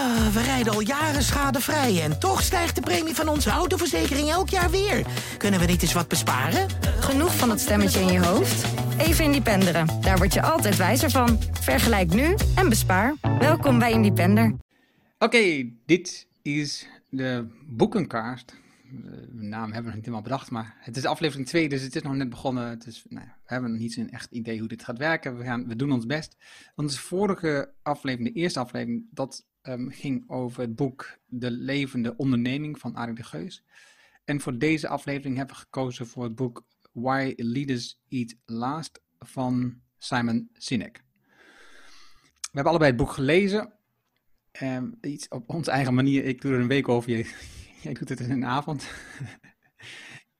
Ah, we rijden al jaren schadevrij en toch stijgt de premie van onze autoverzekering elk jaar weer. Kunnen we niet eens wat besparen? Genoeg van dat stemmetje in je hoofd? Even Independeren. Daar word je altijd wijzer van. Vergelijk nu en bespaar. Welkom bij Independer. Oké, dit is de boekenkaart. De naam hebben we nog niet helemaal bedacht, maar het is aflevering 2, dus het is nog net begonnen. Het is, nou ja, we hebben nog niet zo'n echt idee hoe dit gaat werken. We, gaan, we doen ons best. Onze vorige aflevering, de eerste aflevering, dat ehm, ging over het boek De Levende Onderneming van Arie de Geus. En voor deze aflevering hebben we gekozen voor het boek Why Leaders Eat Last van Simon Sinek. We hebben allebei het boek gelezen. Um, iets op onze eigen manier. Ik doe er een week over. Je, jij doet het in een avond.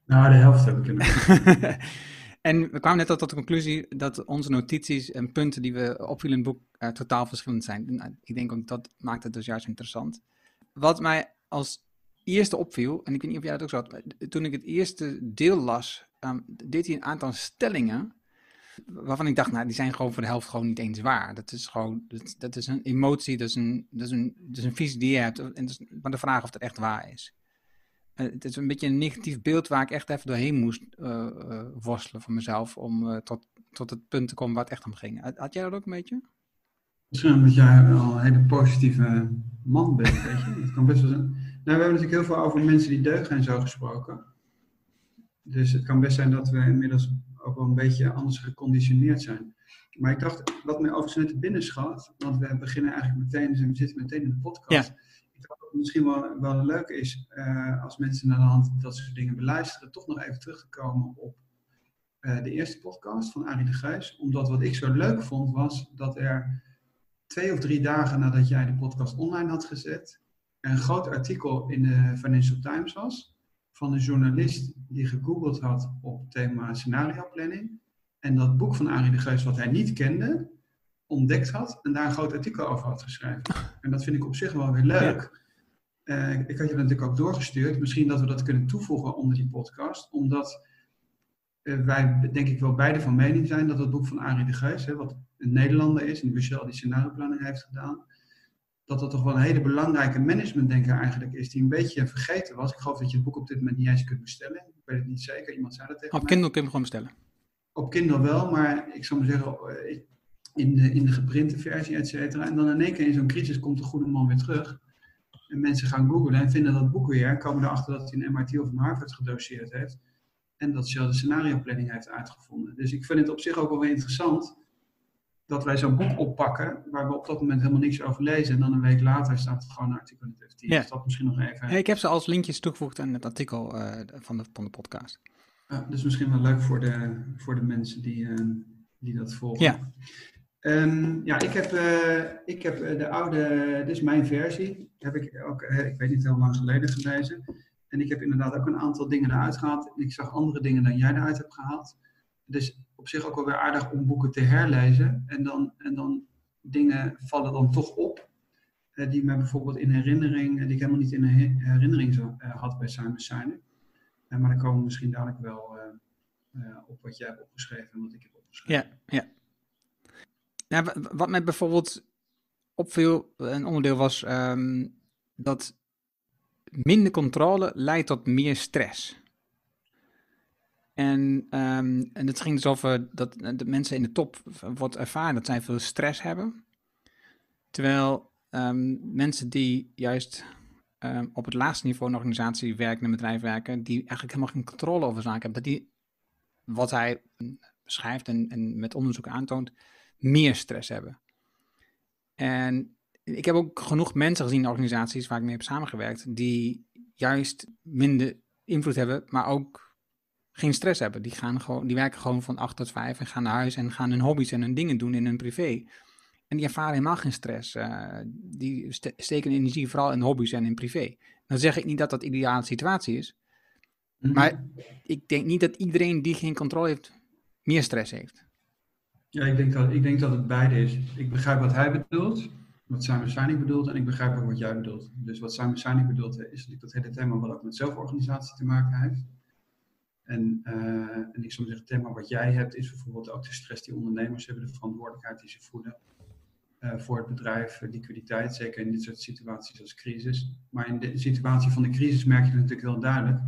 Nou, de helft heb ik inderdaad. en we kwamen net al tot de conclusie dat onze notities en punten die we opvielen in het boek uh, totaal verschillend zijn. Uh, ik denk ook dat maakt het dus juist interessant. Wat mij als eerste opviel, en ik weet niet of jij dat ook zo had, toen ik het eerste deel las, um, deed hij een aantal stellingen waarvan ik dacht, nou, die zijn gewoon voor de helft gewoon niet eens waar. Dat is gewoon, dat, dat is een emotie, dat is een, dat is een, dat is een visie die je hebt. En dat is maar de vraag of het echt waar is. Het is een beetje een negatief beeld waar ik echt even doorheen moest uh, uh, worstelen voor mezelf om tot, tot het punt te komen waar het echt om ging. Had, had jij dat ook een beetje? Misschien omdat jij wel een hele positieve man bent, weet je. Het kan best wel zijn. Nou, we hebben natuurlijk heel veel over mensen die deugen en zo gesproken. Dus het kan best zijn dat we inmiddels ook wel een beetje anders geconditioneerd zijn. Maar ik dacht, wat mij overigens net binnen schat, want we beginnen eigenlijk meteen, dus we zitten meteen in de podcast. Ja. Ik dacht dat het misschien wel, wel leuk is, uh, als mensen naar de hand dat soort dingen beluisteren, toch nog even terug te komen op uh, de eerste podcast van Arie de Geus. Omdat wat ik zo leuk vond, was dat er twee of drie dagen nadat jij de podcast online had gezet, een groot artikel in de Financial Times was van een journalist die gegoogeld had op thema scenario planning. En dat boek van Arie de Geus, wat hij niet kende, ontdekt had en daar een groot artikel over had geschreven. En dat vind ik op zich wel weer leuk. Uh, ik had je natuurlijk ook doorgestuurd. Misschien dat we dat kunnen toevoegen onder die podcast. Omdat uh, wij denk ik wel beide van mening zijn dat het boek van Arie de Geus, hè, wat een Nederlander is en die scenario planning heeft gedaan, dat dat toch wel een hele belangrijke managementdenker eigenlijk is, die een beetje vergeten was. Ik geloof dat je het boek op dit moment niet eens kunt bestellen. Ik weet het niet zeker, iemand zei dat tegen Op mij. Kindle kun je hem gewoon bestellen. Op Kindle wel, maar ik zou maar zeggen, in de, in de geprinte versie, et cetera. En dan in één keer in zo'n crisis komt de goede man weer terug. En mensen gaan googlen en vinden dat boek weer, komen erachter dat hij een MIT of een Harvard gedoseerd heeft. En dat Shell de scenario planning heeft uitgevonden. Dus ik vind het op zich ook wel weer interessant dat wij zo'n boek oppakken, waar we op dat moment helemaal niks over lezen. En dan een week later staat er gewoon een artikel in het FT. Ja. Dus dat misschien nog even. Hey, ik heb ze als linkjes toegevoegd aan het artikel uh, van, de, van de podcast. Ja, dus misschien wel leuk voor de, voor de mensen die, uh, die dat volgen. Ja. Um, ja, ik heb, uh, ik heb de oude, dit is mijn versie, heb ik ook, ik weet niet heel lang geleden gelezen. En ik heb inderdaad ook een aantal dingen eruit gehaald. Ik zag andere dingen dan jij eruit hebt gehaald. Dus op zich ook wel weer aardig om boeken te herlezen. En dan, en dan dingen vallen dan toch op. Die mij bijvoorbeeld in herinnering, die ik helemaal niet in herinnering zo, had bij Simon Sinek. Maar dan komen misschien dadelijk wel op wat jij hebt opgeschreven en wat ik heb opgeschreven. Ja, ja. Nou, wat mij bijvoorbeeld opviel, een onderdeel was um, dat minder controle leidt tot meer stress. En, um, en het ging dus over dat de mensen in de top wordt ervaren dat zij veel stress hebben. Terwijl um, mensen die juist op het laagste niveau in een organisatie werken, in een bedrijf werken, die eigenlijk helemaal geen controle over zaken hebben, dat die, wat hij beschrijft en, en met onderzoek aantoont, meer stress hebben. En ik heb ook genoeg mensen gezien in organisaties waar ik mee heb samengewerkt, die juist minder invloed hebben, maar ook geen stress hebben. Die, gaan gewoon, die werken gewoon van 8 tot 5 en gaan naar huis en gaan hun hobby's en hun dingen doen in hun privé. En die ervaren helemaal geen stress. Uh, die st steken energie vooral in hobby's en in privé. Dan zeg ik niet dat dat de ideale situatie is. Mm -hmm. Maar ik denk niet dat iedereen die geen controle heeft, meer stress heeft. Ja, ik denk dat, ik denk dat het beide is. Ik begrijp wat hij bedoelt, wat Simon Sinek bedoelt, en ik begrijp ook wat jij bedoelt. Dus wat Simon Sinek bedoelt, is natuurlijk dat hele thema wat ook met zelforganisatie te maken heeft. En, uh, en ik zou zeggen, het thema wat jij hebt is bijvoorbeeld ook de stress die ondernemers hebben, de verantwoordelijkheid die ze voelen. uh, voor het bedrijf liquiditeit, zeker in dit soort situaties als crisis. Maar in de situatie van de crisis merk je natuurlijk heel duidelijk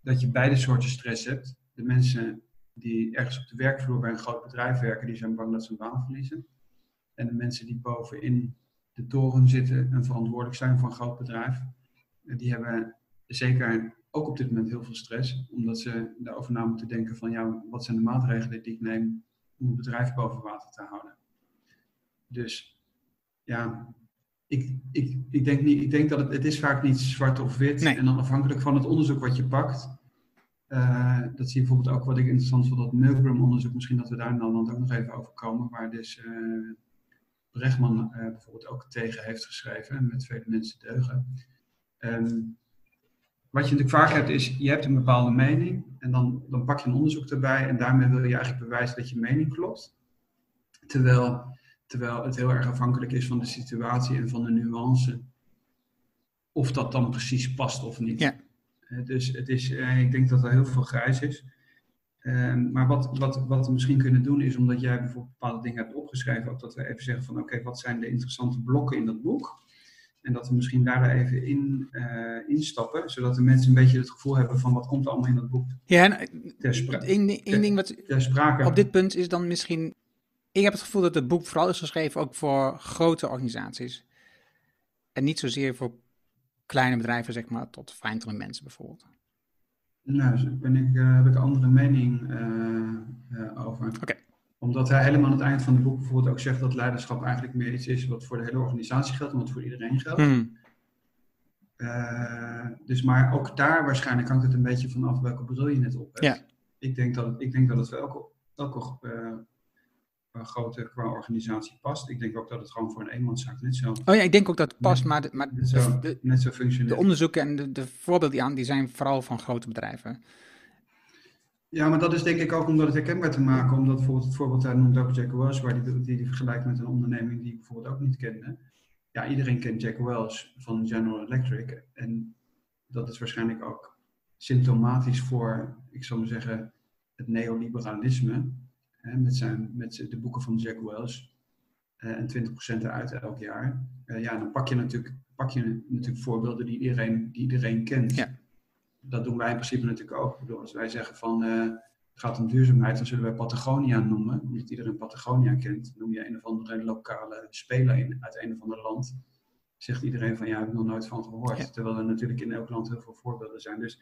dat je beide soorten stress hebt. De mensen die ergens op de werkvloer bij een groot bedrijf werken, die zijn bang dat ze een baan verliezen. En de mensen die bovenin de toren zitten en verantwoordelijk zijn voor een groot bedrijf, die hebben zeker ook op dit moment heel veel stress, omdat ze daarover na moeten denken van ja, wat zijn de maatregelen die ik neem om het bedrijf boven water te houden. Dus ja, ik, ik, ik, denk, niet, ik denk dat het, het is vaak niet zwart of wit. En dan afhankelijk van het onderzoek wat je pakt. Uh, dat zie je bijvoorbeeld ook wat ik interessant vond, dat Milgram-onderzoek, misschien dat we daar in Nederland ook nog even over komen, waar dus uh, bijvoorbeeld ook tegen heeft geschreven, met vele mensen deugen. Um, wat je natuurlijk vaak hebt is, je hebt een bepaalde mening en dan, dan pak je een onderzoek erbij en daarmee wil je eigenlijk bewijzen dat je mening klopt. Terwijl, terwijl het heel erg afhankelijk is van de situatie en van de nuance of dat dan precies past of niet. Ja. Uh, dus het is, uh, ik denk dat er heel veel grijs is. Uh, maar wat, wat, wat we misschien kunnen doen is, omdat jij bijvoorbeeld bepaalde dingen hebt opgeschreven, ook dat we even zeggen van oké, wat zijn de interessante blokken in dat boek? En dat we misschien daar even in uh, instappen, zodat de mensen een beetje het gevoel hebben van wat komt er allemaal in dat boek. Ja, en één, één ding wat sprake. op dit punt is dan misschien, ik heb het gevoel dat het boek vooral is geschreven ook voor grote organisaties. En niet zozeer voor kleine bedrijven, zeg maar, tot vijftig mensen bijvoorbeeld. Nou, ben ik, uh, heb ik een andere mening uh, over. Oké omdat hij helemaal aan het eind van het boek bijvoorbeeld ook zegt dat leiderschap eigenlijk meer iets is wat voor de hele organisatie geldt en wat voor iedereen geldt. Hmm. Dus maar ook daar waarschijnlijk hangt het een beetje vanaf welke bril je net op hebt. Ja. Ik, denk dat het, ik denk dat het wel elke, elke grote qua organisatie past. Ik denk ook dat het gewoon voor een eenmanszaak net zo... Oh ja, ik denk ook dat het past, maar, de, maar net, zo, de, net zo functioneert. De onderzoeken en de, de voorbeelden die aan, die zijn vooral van grote bedrijven. Ja, maar dat is denk ik ook om dat herkenbaar te maken. Omdat bijvoorbeeld het voorbeeld hij noemt ook Jack Wells, waar die, die, die vergelijkt met een onderneming die ik bijvoorbeeld ook niet kende. Ja, iedereen kent Jack Wells van General Electric. En dat is waarschijnlijk ook symptomatisch voor, ik zal maar zeggen, het neoliberalisme. Hè, met, zijn, met de boeken van Jack Wells. Uh, en 20% eruit elk jaar. Uh, ja, dan pak je natuurlijk, pak je natuurlijk voorbeelden die iedereen, die iedereen kent. Ja dat doen wij in principe natuurlijk ook. Bedoel, als wij zeggen van uh, het gaat om duurzaamheid, dan zullen wij Patagonia noemen. Omdat iedereen Patagonia kent. Noem je een of andere lokale speler in, uit een of ander land. Zegt iedereen van ja, ik heb nog nooit van gehoord. Terwijl er natuurlijk in elk land heel veel voorbeelden zijn. Dus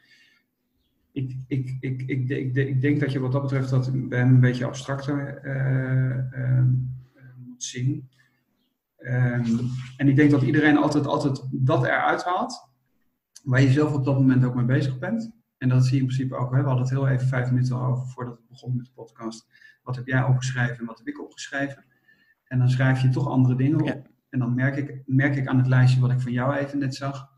ik, ik, ik, ik, ik, ik denk dat je wat dat betreft dat bij hem een beetje abstracter uh, uh, moet zien. Um, en ik denk dat iedereen altijd, altijd dat eruit haalt waar je zelf op dat moment ook mee bezig bent. En dat zie je in principe ook. Hè? We hadden het heel even vijf minuten over voordat we begonnen met de podcast. Wat heb jij opgeschreven en wat heb ik opgeschreven? En dan schrijf je toch andere dingen op. En dan merk ik, merk ik aan het lijstje wat ik van jou even net zag,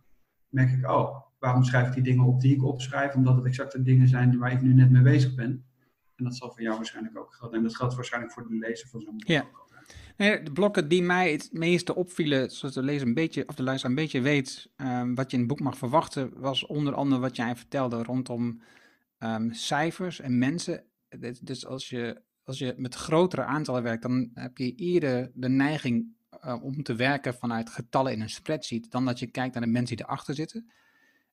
merk ik, oh, waarom schrijf ik die dingen op die ik opschrijf? Omdat het exact de dingen zijn waar ik nu net mee bezig ben. En dat zal voor jou waarschijnlijk ook gelden. En dat geldt waarschijnlijk voor de lezer van zo'n boek. Ja. Nee, de blokken die mij het meeste opvielen, zoals de lezer een beetje, of de luisteraar een beetje weet, um, wat je in het boek mag verwachten, was onder andere wat jij vertelde rondom um, cijfers en mensen. Dus als je, als je met grotere aantallen werkt, dan heb je eerder de neiging uh, om te werken vanuit getallen in een spreadsheet, dan dat je kijkt naar de mensen die erachter zitten.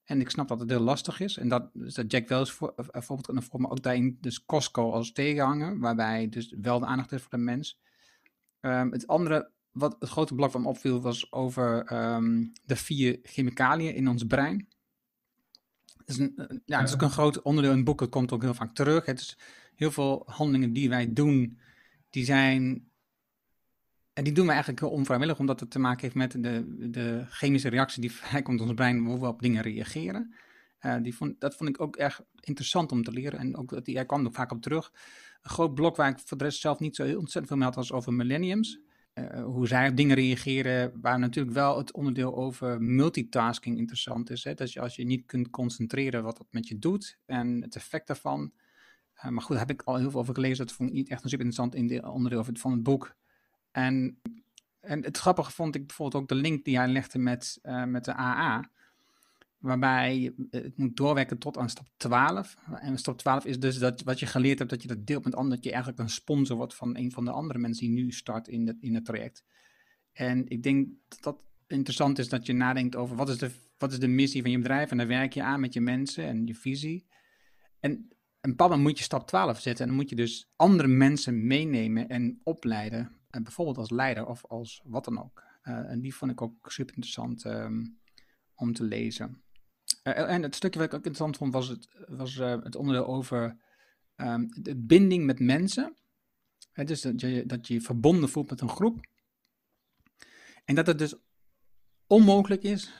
En ik snap dat het heel lastig is. En dat, dus dat Jack Wells voor, uh, bijvoorbeeld, en voor me ook daarin dus Costco als tegenhanger, waarbij dus wel de aandacht is voor de mens. Um, het andere, wat het grote blok van me opviel, was over um, de vier chemicaliën in ons brein. Het is, een, ja, het is ook een groot onderdeel in het boek, het komt ook heel vaak terug. Het is heel veel handelingen die wij doen, die zijn. En die doen we eigenlijk heel onvrijwillig, omdat het te maken heeft met de, de chemische reactie die vrijkomt in ons brein, hoe we op dingen reageren. Uh, die vond, dat vond ik ook erg interessant om te leren. En ook, die, hij kwam er vaak op terug. Een groot blok waar ik voor de rest zelf niet zo heel ontzettend veel mee had, was over millenniums. Uh, hoe zij op dingen reageren, waar natuurlijk wel het onderdeel over multitasking interessant is. Hè? Dat je als je niet kunt concentreren wat dat met je doet en het effect daarvan. Uh, maar goed, daar heb ik al heel veel over gelezen. Dat vond ik niet echt een super interessant in onderdeel van het boek. En, en het grappige vond ik bijvoorbeeld ook de link die hij legde met, uh, met de AA waarbij het moet doorwerken tot aan stap 12. En stap 12 is dus dat wat je geleerd hebt, dat je dat deelt met anderen, dat je eigenlijk een sponsor wordt van een van de andere mensen die nu start in het, in het traject. En ik denk dat dat interessant is dat je nadenkt over wat is de, wat is de missie van je bedrijf. En dan werk je aan met je mensen en je visie. En een bepaald moet je stap 12 zetten. En dan moet je dus andere mensen meenemen en opleiden. En bijvoorbeeld als leider of als wat dan ook. Uh, en die vond ik ook super interessant um, om te lezen. Uh, en het stukje wat ik ook interessant vond was het, was, het onderdeel over um, de binding met mensen. He, dus dat je, dat je je verbonden voelt met een groep. En dat het dus onmogelijk is,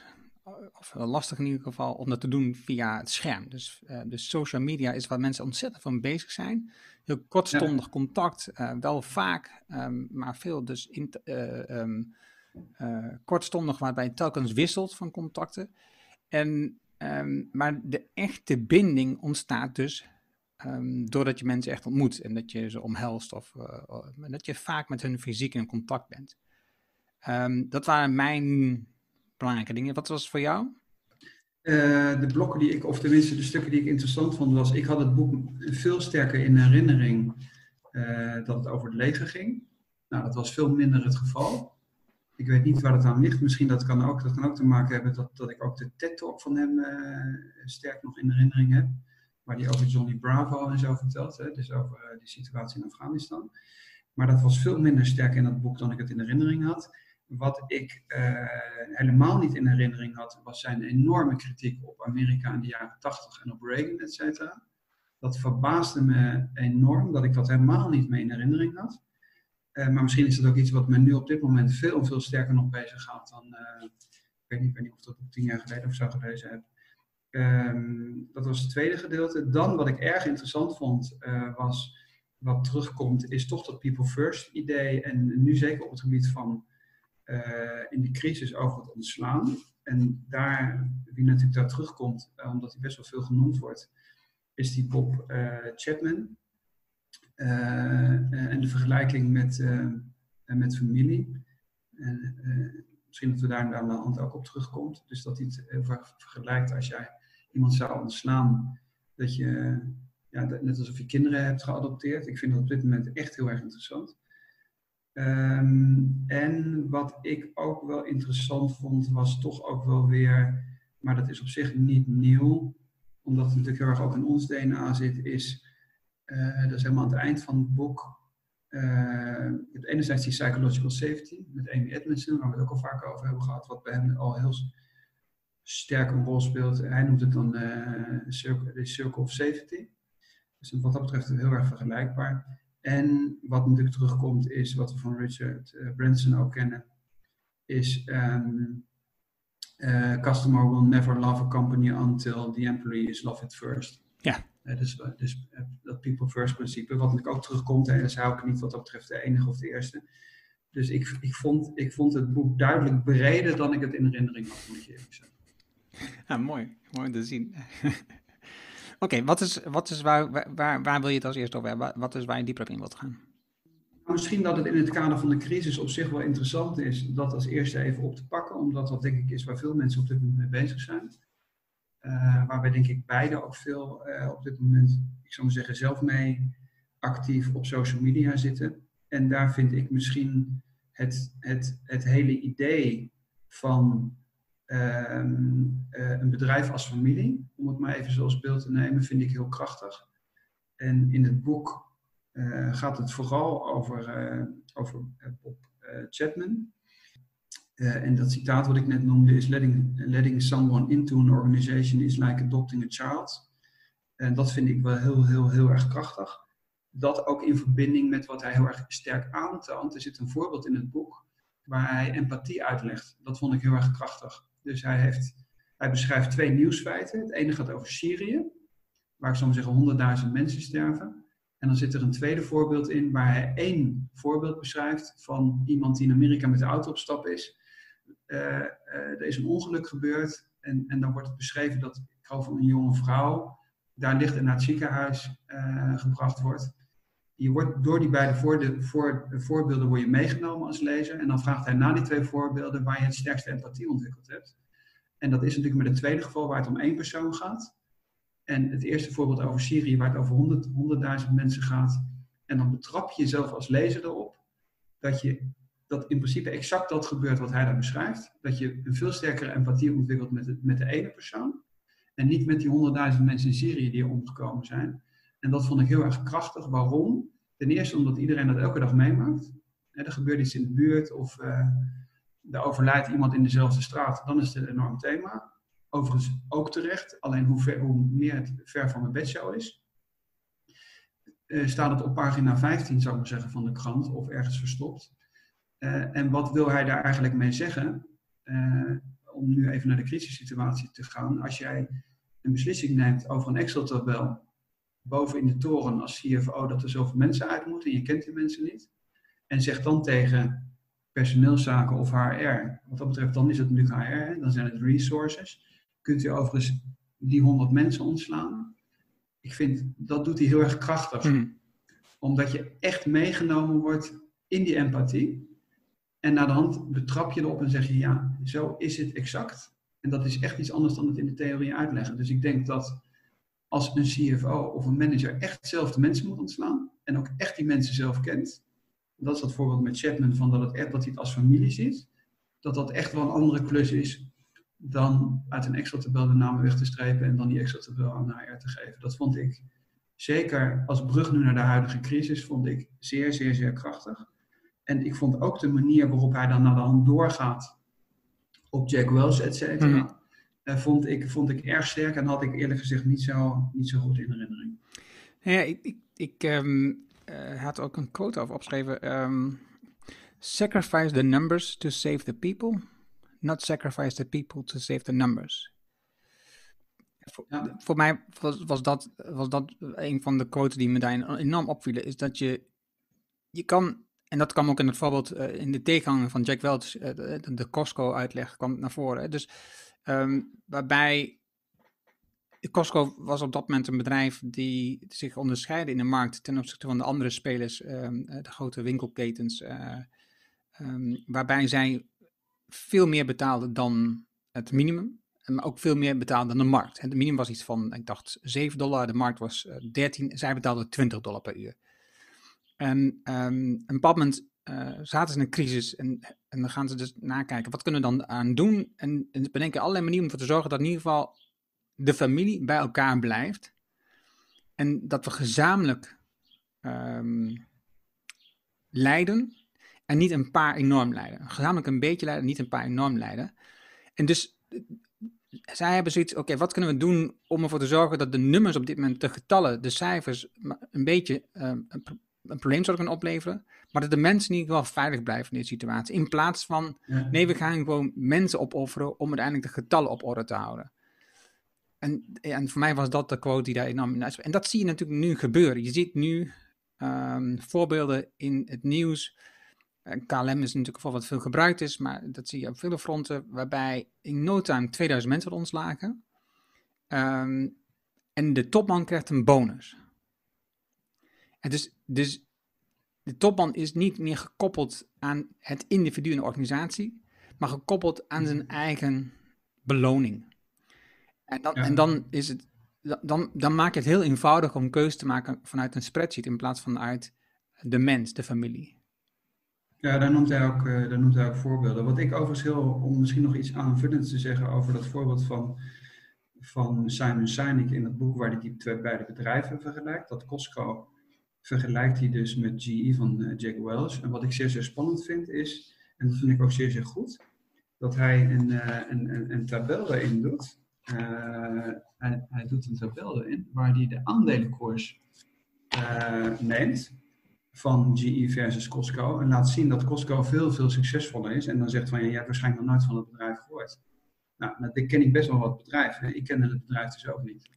of lastig in ieder geval, om dat te doen via het scherm. Dus, uh, dus social media is waar mensen ontzettend van bezig zijn. Heel kortstondig ja. contact, uh, wel vaak, um, maar veel dus in, um, kortstondig, waarbij je telkens wisselt van contacten. En, um, maar de echte binding ontstaat dus doordat je mensen echt ontmoet en dat je ze omhelst of dat je vaak met hun fysiek in contact bent. dat waren mijn belangrijke dingen. Wat was het voor jou? Uh, de blokken die ik, of tenminste de stukken die ik interessant vond, was ik had het boek veel sterker in herinnering uh, dat het over het leger ging. Nou, dat was veel minder het geval. Ik weet niet waar het aan ligt. Misschien dat kan ook, dat kan ook te maken hebben dat, dat ik ook de TED-talk van hem uh, sterk nog in herinnering heb. Waar hij over Johnny Bravo en zo vertelt. Hè? Dus over die situatie in Afghanistan. Maar dat was veel minder sterk in dat boek dan ik het in herinnering had. Wat ik uh, helemaal niet in herinnering had, was zijn enorme kritiek op Amerika in de jaren 80 en op Reagan, et cetera. Dat verbaasde me enorm dat ik dat helemaal niet meer in herinnering had. Uh, maar misschien is dat ook iets wat me nu op dit moment veel, veel sterker nog bezig gaat dan. Uh, ik, weet niet, ik niet of dat tien jaar geleden of zo gelezen heb. Um, dat was het tweede gedeelte. Dan wat ik erg interessant vond, was wat terugkomt, is toch dat People First idee. En nu zeker op het gebied van in die crisis over het ontslaan. En daar, wie natuurlijk daar terugkomt, uh, omdat hij best wel veel genoemd wordt, is die Bob uh, Chapman. en de vergelijking met, met familie. En, misschien dat we daar aan de hand ook op terugkomt. Dus dat hij het vergelijkt als jij iemand zou ontslaan, dat je, ja, net alsof je kinderen hebt geadopteerd. Ik vind dat op dit moment echt heel erg interessant. Um, en wat ik ook wel interessant vond, was toch ook wel weer, maar dat is op zich niet nieuw, omdat het natuurlijk heel erg ook in ons DNA zit, is, uh, dat is helemaal aan het eind van het boek, uh, enerzijds die psychological safety met Amy Edmondson, waar we het ook al vaak over hebben gehad, wat bij hem al heel sterk een rol speelt. Hij noemt het dan circle, de circle of safety. Dus wat dat betreft heel erg vergelijkbaar. En wat natuurlijk terugkomt is, wat we van Richard uh, Branson ook kennen, is um, uh, customer will never love a company until the employee is love it first. Ja. Uh, dus dus dat people first principe, wat natuurlijk ook terugkomt, en dat is ook niet wat dat betreft de enige of de eerste. Dus ik, ik, vond, ik vond het boek duidelijk breder dan ik het in herinnering had, moet je eerlijk zeggen. Ja, mooi. Mooi te zien. Oké, wat is, wat is waar, waar, waar wil je het als eerste over hebben? Wat is waar je dieper op in wilt gaan? Misschien dat het in het kader van de crisis op zich wel interessant is dat als eerste even op te pakken, omdat dat denk ik is waar veel mensen op dit moment mee bezig zijn. Uh, waar wij denk ik beide ook veel uh, op dit moment, ik zou maar zeggen, zelf mee actief op social media zitten. En daar vind ik misschien het, het, het hele idee van Um, uh, een bedrijf als familie, om het maar even zoals beeld te nemen, vind ik heel krachtig. En in het boek uh, gaat het vooral over, uh, over Bob Chapman. en dat citaat wat ik net noemde is: letting, letting someone into an organization is like adopting a child. En dat vind ik wel heel, heel, heel erg krachtig. Dat ook in verbinding met wat hij heel erg sterk aantoont. Er zit een voorbeeld in het boek waar hij empathie uitlegt. Dat vond ik heel erg krachtig. Dus hij, heeft, hij beschrijft twee nieuwsfeiten. Het ene gaat over Syrië, waar ik zeggen honderdduizend mensen sterven. En dan zit er een tweede voorbeeld in, waar hij één voorbeeld beschrijft van iemand die in Amerika met de auto op stap is. Uh, er is een ongeluk gebeurd en, en dan wordt het beschreven dat, ik geloof een jonge vrouw, daar ligt en naar het ziekenhuis uh, gebracht wordt. Je wordt door die beide voor, voor, voorbeelden word je meegenomen als lezer. En dan vraagt hij na die twee voorbeelden waar je het sterkste empathie ontwikkeld hebt. En dat is natuurlijk met het tweede geval waar het om één persoon gaat. En het eerste voorbeeld over Syrië waar het over 100, 100.000 mensen gaat. En dan betrap je jezelf als lezer erop dat, je, dat in principe exact dat gebeurt wat hij daar beschrijft. Dat je een veel sterkere empathie ontwikkelt met met de ene persoon. En niet met die honderdduizend mensen in Syrië die er omgekomen zijn. En dat vond ik heel erg krachtig. Waarom? Ten eerste omdat iedereen dat elke dag meemaakt. er gebeurt iets in de buurt of uh, er overlijdt iemand in dezelfde straat. Dan is het een enorm thema. Overigens ook terecht. Alleen hoe, ver, hoe meer het ver van mijn bedshow is. Uh, staat het op pagina 15, zou ik maar zeggen, van de krant. Of ergens verstopt. Uh, en wat wil hij daar eigenlijk mee zeggen? om nu even naar de crisissituatie te gaan. Als jij een beslissing neemt over een Excel-tabel boven in de toren als CFO dat er zoveel mensen uit moeten en je kent die mensen niet. En zeg dan tegen personeelszaken of HR, wat dat betreft dan is het natuurlijk HR, dan zijn het resources. Kunt u overigens die 100 mensen ontslaan? Ik vind, dat doet hij heel erg krachtig. Hmm. Omdat je echt meegenomen wordt in die empathie. En na de hand betrap je erop en zeg je, ja, zo is het exact. En dat is echt iets anders dan het in de theorie uitleggen. Dus ik denk dat als een CFO of een manager echt zelf de mensen moet ontslaan en ook echt die mensen zelf kent, dat is dat voorbeeld met Chapman van dat, het echt, dat hij het als familie ziet, dat dat echt wel een andere klus is dan uit een Excel-tabel de namen weg te strepen en dan die Excel-tabel aan de HR te geven. Dat vond ik zeker als brug nu naar de huidige crisis, vond ik zeer, zeer, zeer krachtig. En ik vond ook de manier waarop hij dan naar de hand doorgaat op Jack Welch, et cetera. Mhm. Vond, ik, vond ik erg sterk en had ik eerlijk gezegd niet zo, niet zo goed in herinnering. Ja, ik, ik, ik um, had ook een quote over opgeschreven. Um, sacrifice the numbers to save the people, not sacrifice the people to save the numbers. Voor, voor mij was, was, dat, was dat een van de quotes die me daar enorm opvielen. Is dat je, je kan en dat kwam ook in het voorbeeld uh, in de tegengang van Jack Welch, uh, de, de Costco-uitleg kwam naar voren. Dus um, waarbij Costco was op dat moment een bedrijf die zich onderscheidde in de markt ten opzichte van de andere spelers, um, de grote winkelketens, uh, um, waarbij zij veel meer betaalden dan het minimum, maar ook veel meer betaalden dan de markt. Het minimum was iets van, ik dacht, 7 dollar, de markt was 13, zij betaalden 20 dollar per uur. En een bepaald moment zaten ze in een crisis en, en dan gaan ze dus nakijken, wat kunnen we dan aan doen? En, en bedenken allerlei manieren om ervoor te zorgen dat in ieder geval de familie bij elkaar blijft. En dat we gezamenlijk um, en niet een paar enorm leiden. Gezamenlijk een beetje leiden, niet een paar enorm leiden. En dus zij hebben zoiets, oké, wat kunnen we doen om ervoor te zorgen dat de nummers op dit moment, de getallen, de cijfers, een beetje um, een probleem zou kunnen opleveren. Maar dat de mensen in ieder geval veilig blijven in deze situatie. In plaats van, nee, we gaan gewoon mensen opofferen om uiteindelijk de getallen op orde te houden. En, en voor mij was dat de quote die daar enorm in En dat zie je natuurlijk nu gebeuren. Je ziet nu um, voorbeelden in het nieuws. KLM is natuurlijk een wat veel gebruikt is, maar dat zie je op vele fronten, waarbij in no time 2000 mensen ontslagen. Um, en de topman krijgt een bonus. En dus, dus de topman is niet meer gekoppeld aan het individu in de organisatie, maar gekoppeld aan zijn eigen beloning. En dan, en dan is het, dan, dan maak je het heel eenvoudig om keuze te maken vanuit een spreadsheet in plaats van uit de mens, de familie. Ja, daar noemt hij ook, uh, daar noemt hij ook voorbeelden. Wat ik overigens heel, om misschien nog iets aanvullends te zeggen over dat voorbeeld van, van Simon Sinek in het boek waar hij die twee beide bedrijven vergelijkt, dat Costco vergelijkt hij dus met GE van uh, Jack Welch. En wat ik zeer, zeer spannend vind is, en dat vind ik ook zeer, zeer goed, dat hij een, uh, een, een, een, tabel erin doet. Uh, hij, hij, doet een tabel erin waar hij de aandelenkoers neemt van GE versus Costco en laat zien dat Costco veel, veel succesvoller is. En dan zegt van, ja, je hebt waarschijnlijk nog nooit van het bedrijf gehoord. Nou, dat ken ik best wel wat bedrijven. Ik kende het bedrijf dus ook niet.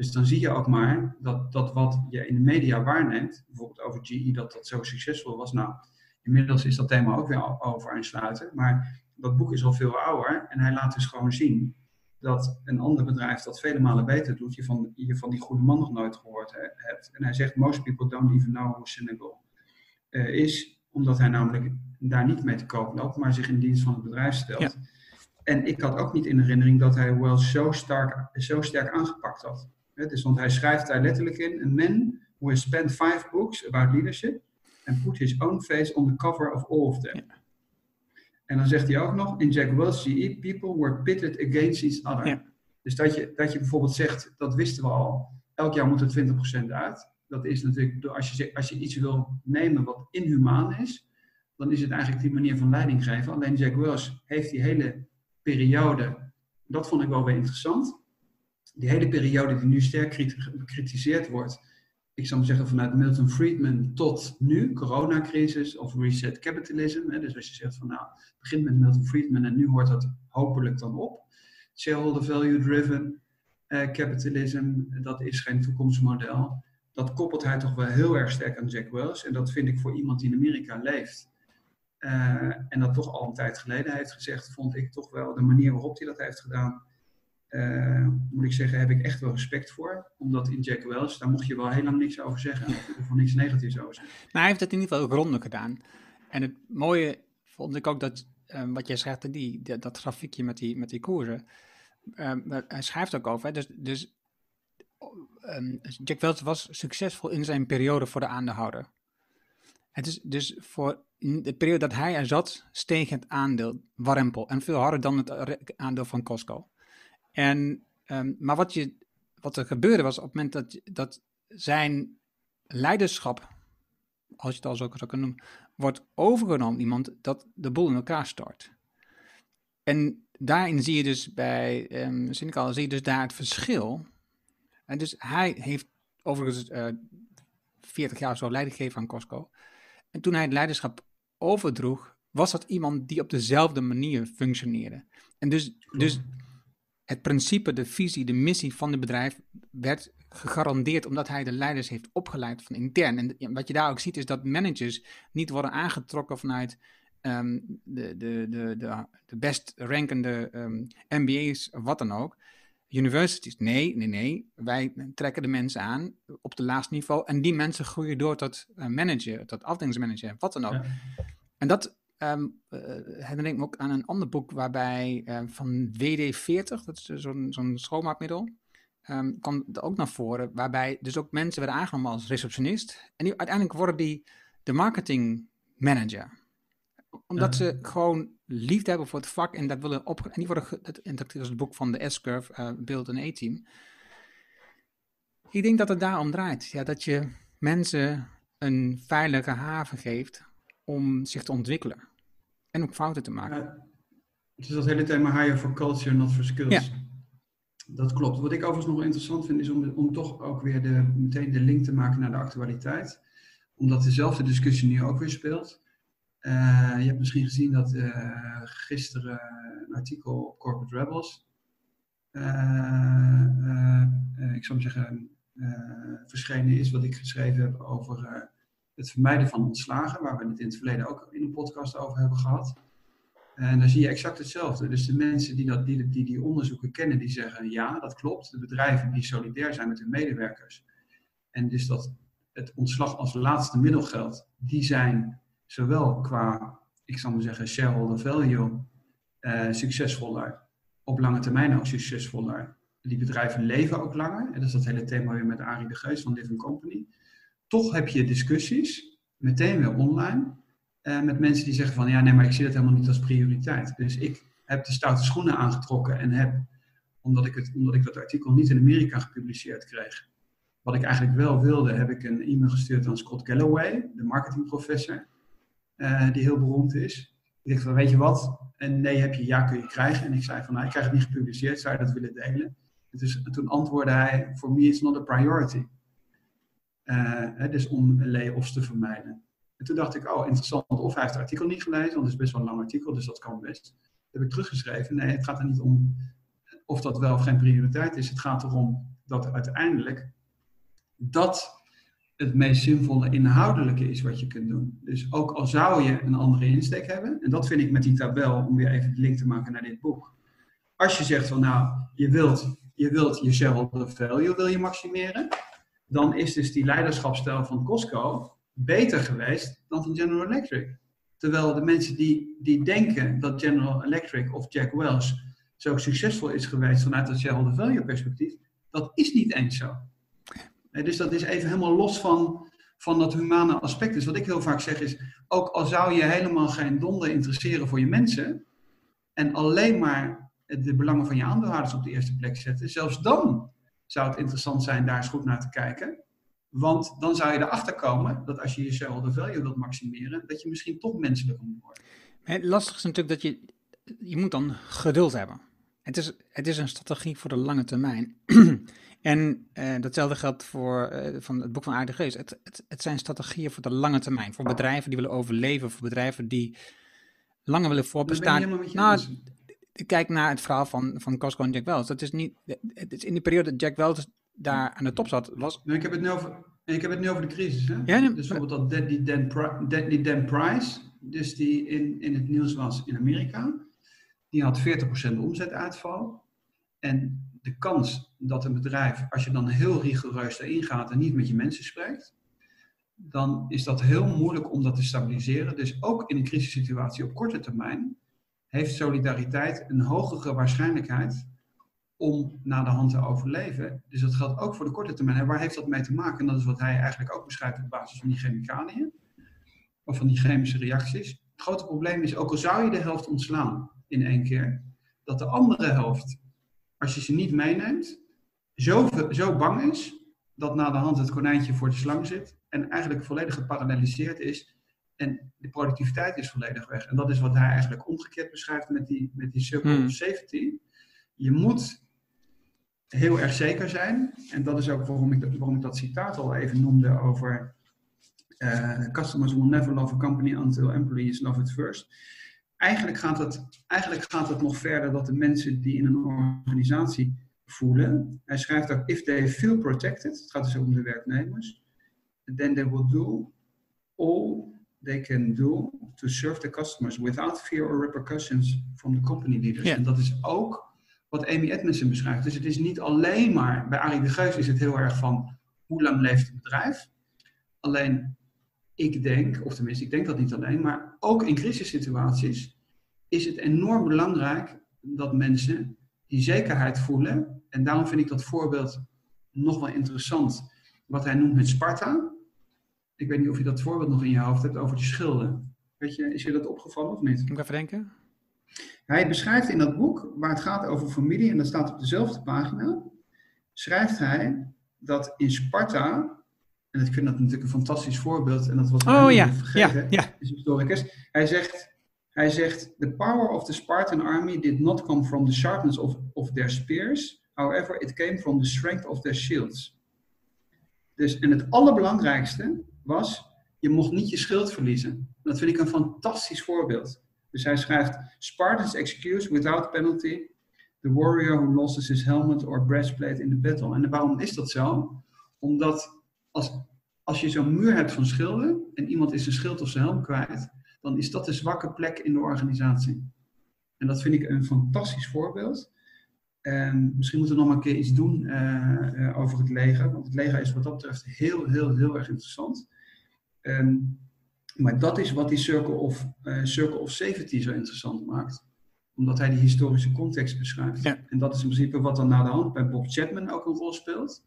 Dus dan zie je ook maar dat, dat wat je in de media waarneemt, bijvoorbeeld over GE, dat dat zo succesvol was. Nou, inmiddels is dat thema ook weer over aan sluiten. Maar dat boek is al veel ouder en hij laat dus gewoon zien dat een ander bedrijf dat vele malen beter doet, je van, je van die goede man nog nooit gehoord hebt. En hij zegt, most people don't even know who Senegal uh, is, omdat hij namelijk daar niet mee te koop loopt, maar zich in dienst van het bedrijf stelt. En ik had ook niet in herinnering dat hij wel zo sterk, zo sterk aangepakt had. Dus, want hij schrijft daar letterlijk in: A man who has spent five books about leadership and put his own face on the cover of all of them. En dan zegt hij ook nog, in Jack Welch GE, people were pitted against each other. Ja. Dus dat je, dat je bijvoorbeeld zegt, dat wisten we al, elk jaar moet er 20% uit. Dat is natuurlijk, als je, als je iets wil nemen wat inhumaan is, dan is het eigenlijk die manier van leiding geven. Alleen Jack Welch heeft die hele periode, dat vond ik wel weer interessant, die hele periode die nu sterk bekritiseerd wordt, ik zou maar zeggen vanuit Milton Friedman tot nu, coronacrisis of reset capitalism. Hè, dus als je zegt van nou, het begint met Milton Friedman en nu hoort dat hopelijk dan op. Shareholder value driven eh, capitalism, dat is geen toekomstmodel. Dat koppelt hij toch wel heel erg sterk aan Jack Welch. En dat vind ik voor iemand die in Amerika leeft. eh, en dat toch al een tijd geleden heeft gezegd, vond ik toch wel de manier waarop hij dat heeft gedaan. Eh, moet ik zeggen, heb ik echt wel respect voor. Omdat in Jack Welch, daar mocht je wel heel lang niks over zeggen. En of niks negatiefs over zeggen. Nou, hij heeft het in ieder geval grondig gedaan. En het mooie vond ik ook dat, eh, wat jij zegt, die, dat grafiekje met die, met die koersen. eh, maar hij schrijft ook over, dus, dus ehm, Jack Welch was succesvol in zijn periode voor de aandeelhouder. Het is dus voor de periode dat hij er zat, steeg het aandeel warempel. En veel harder dan het aandeel van Costco. En, ehm, maar wat, je, wat er gebeurde was op het moment dat, dat zijn leiderschap, als je het al zo zou kunnen noemen, wordt overgenomen iemand dat de boel in elkaar stort. En daarin zie je dus bij um, zie je dus daar het verschil. En dus hij heeft overigens eh 40 jaar zo leiding aan Costco. En toen hij het leiderschap overdroeg, was dat iemand die op dezelfde manier functioneerde. En dus, dus het principe, de visie, de missie van het bedrijf werd gegarandeerd omdat hij de leiders heeft opgeleid van intern. En wat je daar ook ziet is dat managers niet worden aangetrokken vanuit um, de, de, de, de, de best rankende um, MBA's of wat dan ook. Universities, nee, nee, nee. Wij trekken de mensen aan op de laagste niveau en die mensen groeien door tot uh, manager, tot afdelingsmanager, wat dan ook. Ja. En dat um, uh, herinner ik me ook aan een ander boek waarbij uh, van WD-40, dat is zo'n zo'n schoonmaakmiddel, um, kwam er ook naar voren, waarbij dus ook mensen werden aangenomen als receptionist. En die, uiteindelijk worden die de marketing manager. Omdat ja. ze gewoon liefde hebben voor het vak en dat willen op. En die worden. Dat, en dat is het boek van de S-Curve, uh, Build an A-Team. Ik denk dat het daarom draait. Ja, dat je mensen een veilige haven geeft om zich te ontwikkelen. En ook fouten te maken. Ja, het is dat hele thema hire for culture, not for skills. Ja. Dat klopt. Wat ik overigens nog interessant vind, is om, om toch ook weer de, meteen de link te maken naar de actualiteit. Omdat dezelfde discussie nu ook weer speelt. Uh, je hebt misschien gezien dat uh, gisteren een artikel op Corporate Rebels, uh, ik zou maar zeggen, verschenen is wat ik geschreven heb over het vermijden van ontslagen, waar we het in het verleden ook in een podcast over hebben gehad. En dan zie je exact hetzelfde. Dus de mensen die, dat, die, die onderzoeken kennen, die zeggen ja, dat klopt. De bedrijven die solidair zijn met hun medewerkers. En dus dat het ontslag als laatste middel geldt, die zijn zowel qua, ik zal maar zeggen, shareholder value uh, succesvoller, op lange termijn ook succesvoller. Die bedrijven leven ook langer. En dat is dat hele thema weer met Arie de Geus van Living Company. Toch heb je discussies, meteen weer online, uh, met mensen die zeggen van, ja nee, maar ik zie dat helemaal niet als prioriteit. Dus ik heb de stoute schoenen aangetrokken en heb, omdat ik, het, omdat ik dat artikel niet in Amerika gepubliceerd kreeg, wat ik eigenlijk wel wilde, heb ik een e-mail gestuurd aan Scott Galloway, de marketingprofessor. Uh, die heel beroemd is. Ik dacht van, weet je wat? En nee heb je, ja kun je krijgen. En ik zei van, nou, ik krijg het niet gepubliceerd, zou je dat willen delen? En, dus, en toen antwoordde hij, for me it's not a priority. Hè, dus om layoffs te vermijden. En toen dacht ik, oh interessant, of hij heeft het artikel niet gelezen, want het is best wel een lang artikel, dus dat kan best. Dat heb ik teruggeschreven. Nee, het gaat er niet om of dat wel of geen prioriteit is. Het gaat erom dat uiteindelijk dat het meest zinvolle inhoudelijke is wat je kunt doen. Dus ook al zou je een andere insteek hebben, en dat vind ik met die tabel, om weer even de link te maken naar dit boek. Als je zegt van nou, je wilt je, wilt je shareholder value wil je maximeren, dan is dus die leiderschapsstijl van Costco beter geweest dan van General Electric. Terwijl de mensen die, die denken dat General Electric of Jack Welch zo succesvol is geweest vanuit het shareholder value perspectief, dat is niet eens zo. Dus dat is even helemaal los van, van dat humane aspect. Dus wat ik heel vaak zeg is, ook al zou je helemaal geen donder interesseren voor je mensen en alleen maar de belangen van je aandeelhouders op de eerste plek zetten, zelfs dan zou het interessant zijn daar eens goed naar te kijken. Want dan zou je erachter komen dat als je je shareholder value wilt maximeren, dat je misschien toch menselijker moet worden. Het lastige is natuurlijk dat je, je moet dan geduld hebben. Het is, het is een strategie voor de lange termijn. en uh, datzelfde geldt voor uh, van het boek van Aarde Geest. Het, het, het, zijn strategieën voor de lange termijn. Voor bedrijven die willen overleven, voor bedrijven die langer willen voorbestaan. Nou, kijk naar het verhaal van, van Costco en Jack Welch. Dat is niet, het is in die periode dat Jack Welch daar aan de top zat, was... Nee, ik heb het nu over, ik heb het nu over de crisis. Hè? Ja, nee, dus bijvoorbeeld dat Deadly Dan, Deadly Dan Price, dus die in, in het nieuws was in Amerika, die had 40% omzetuitval. En de kans dat een bedrijf, als je dan heel rigoureus erin gaat en niet met je mensen spreekt, dan is dat heel moeilijk om dat te stabiliseren. Dus ook in een crisissituatie op korte termijn heeft solidariteit een hogere waarschijnlijkheid om na de hand te overleven. Dus dat geldt ook voor de korte termijn. Waar heeft dat mee te maken? En dat is wat hij eigenlijk ook beschrijft op basis van die chemicaliën. Of van die chemische reacties. Het grote probleem is, ook al zou je de helft ontslaan in één keer, dat de andere helft, als je ze niet meeneemt, zo, zo bang is dat na de hand het konijntje voor de slang zit en eigenlijk volledig geparalleliseerd is en de productiviteit is volledig weg. En dat is wat hij eigenlijk omgekeerd beschrijft met die, met die circle hmm. of safety. Je moet heel erg zeker zijn. En dat is ook waarom ik, waarom ik dat citaat al even noemde over uh, customers will never love a company until employees love it first. Eigenlijk gaat, het, eigenlijk gaat het nog verder dat de mensen die in een organisatie voelen. Hij schrijft ook, if they feel protected, het gaat dus om de werknemers, then they will do all they can do to serve the customers without fear or repercussions from the company leaders. En dat is ook wat Amy Edmondson beschrijft. Dus het is niet alleen maar, bij Arie de Geus is het heel erg van hoe lang leeft het bedrijf. Alleen ik denk, of tenminste ik denk dat niet alleen, maar ook in crisissituaties is het enorm belangrijk dat mensen die zekerheid voelen. En daarom vind ik dat voorbeeld nog wel interessant. Wat hij noemt met Sparta. Ik weet niet of je dat voorbeeld nog in je hoofd hebt over die schilden. Weet je, is je dat opgevallen of niet? Ik even denken. Hij beschrijft in dat boek, waar het gaat over familie, en dat staat op dezelfde pagina, schrijft hij dat in Sparta, en ik vind dat natuurlijk een fantastisch voorbeeld, en dat was oh, ja. vergeten, ja, ja. is historicus. Hij zegt, hij zegt, the power of the Spartan army did not come from the sharpness of, of their spears, however it came from the strength of their shields. Dus, en het allerbelangrijkste was, je mocht niet je schild verliezen. Dat vind ik een fantastisch voorbeeld. Dus hij schrijft: Spartans excuse without penalty the warrior who loses his helmet or breastplate in the battle. En waarom is dat zo? Omdat als, als je zo'n muur hebt van schilden en iemand is zijn schild of zijn helm kwijt, dan is dat de zwakke plek in de organisatie. En dat vind ik een fantastisch voorbeeld. En misschien moeten we nog maar een keer iets doen uh, over het leger. Want het leger is wat dat betreft heel, heel, heel erg interessant. En maar dat is wat die Circle of, uh, Circle of Safety zo interessant maakt. Omdat hij die historische context beschrijft. En dat is in principe wat dan na de hand bij Bob Chapman ook een rol speelt.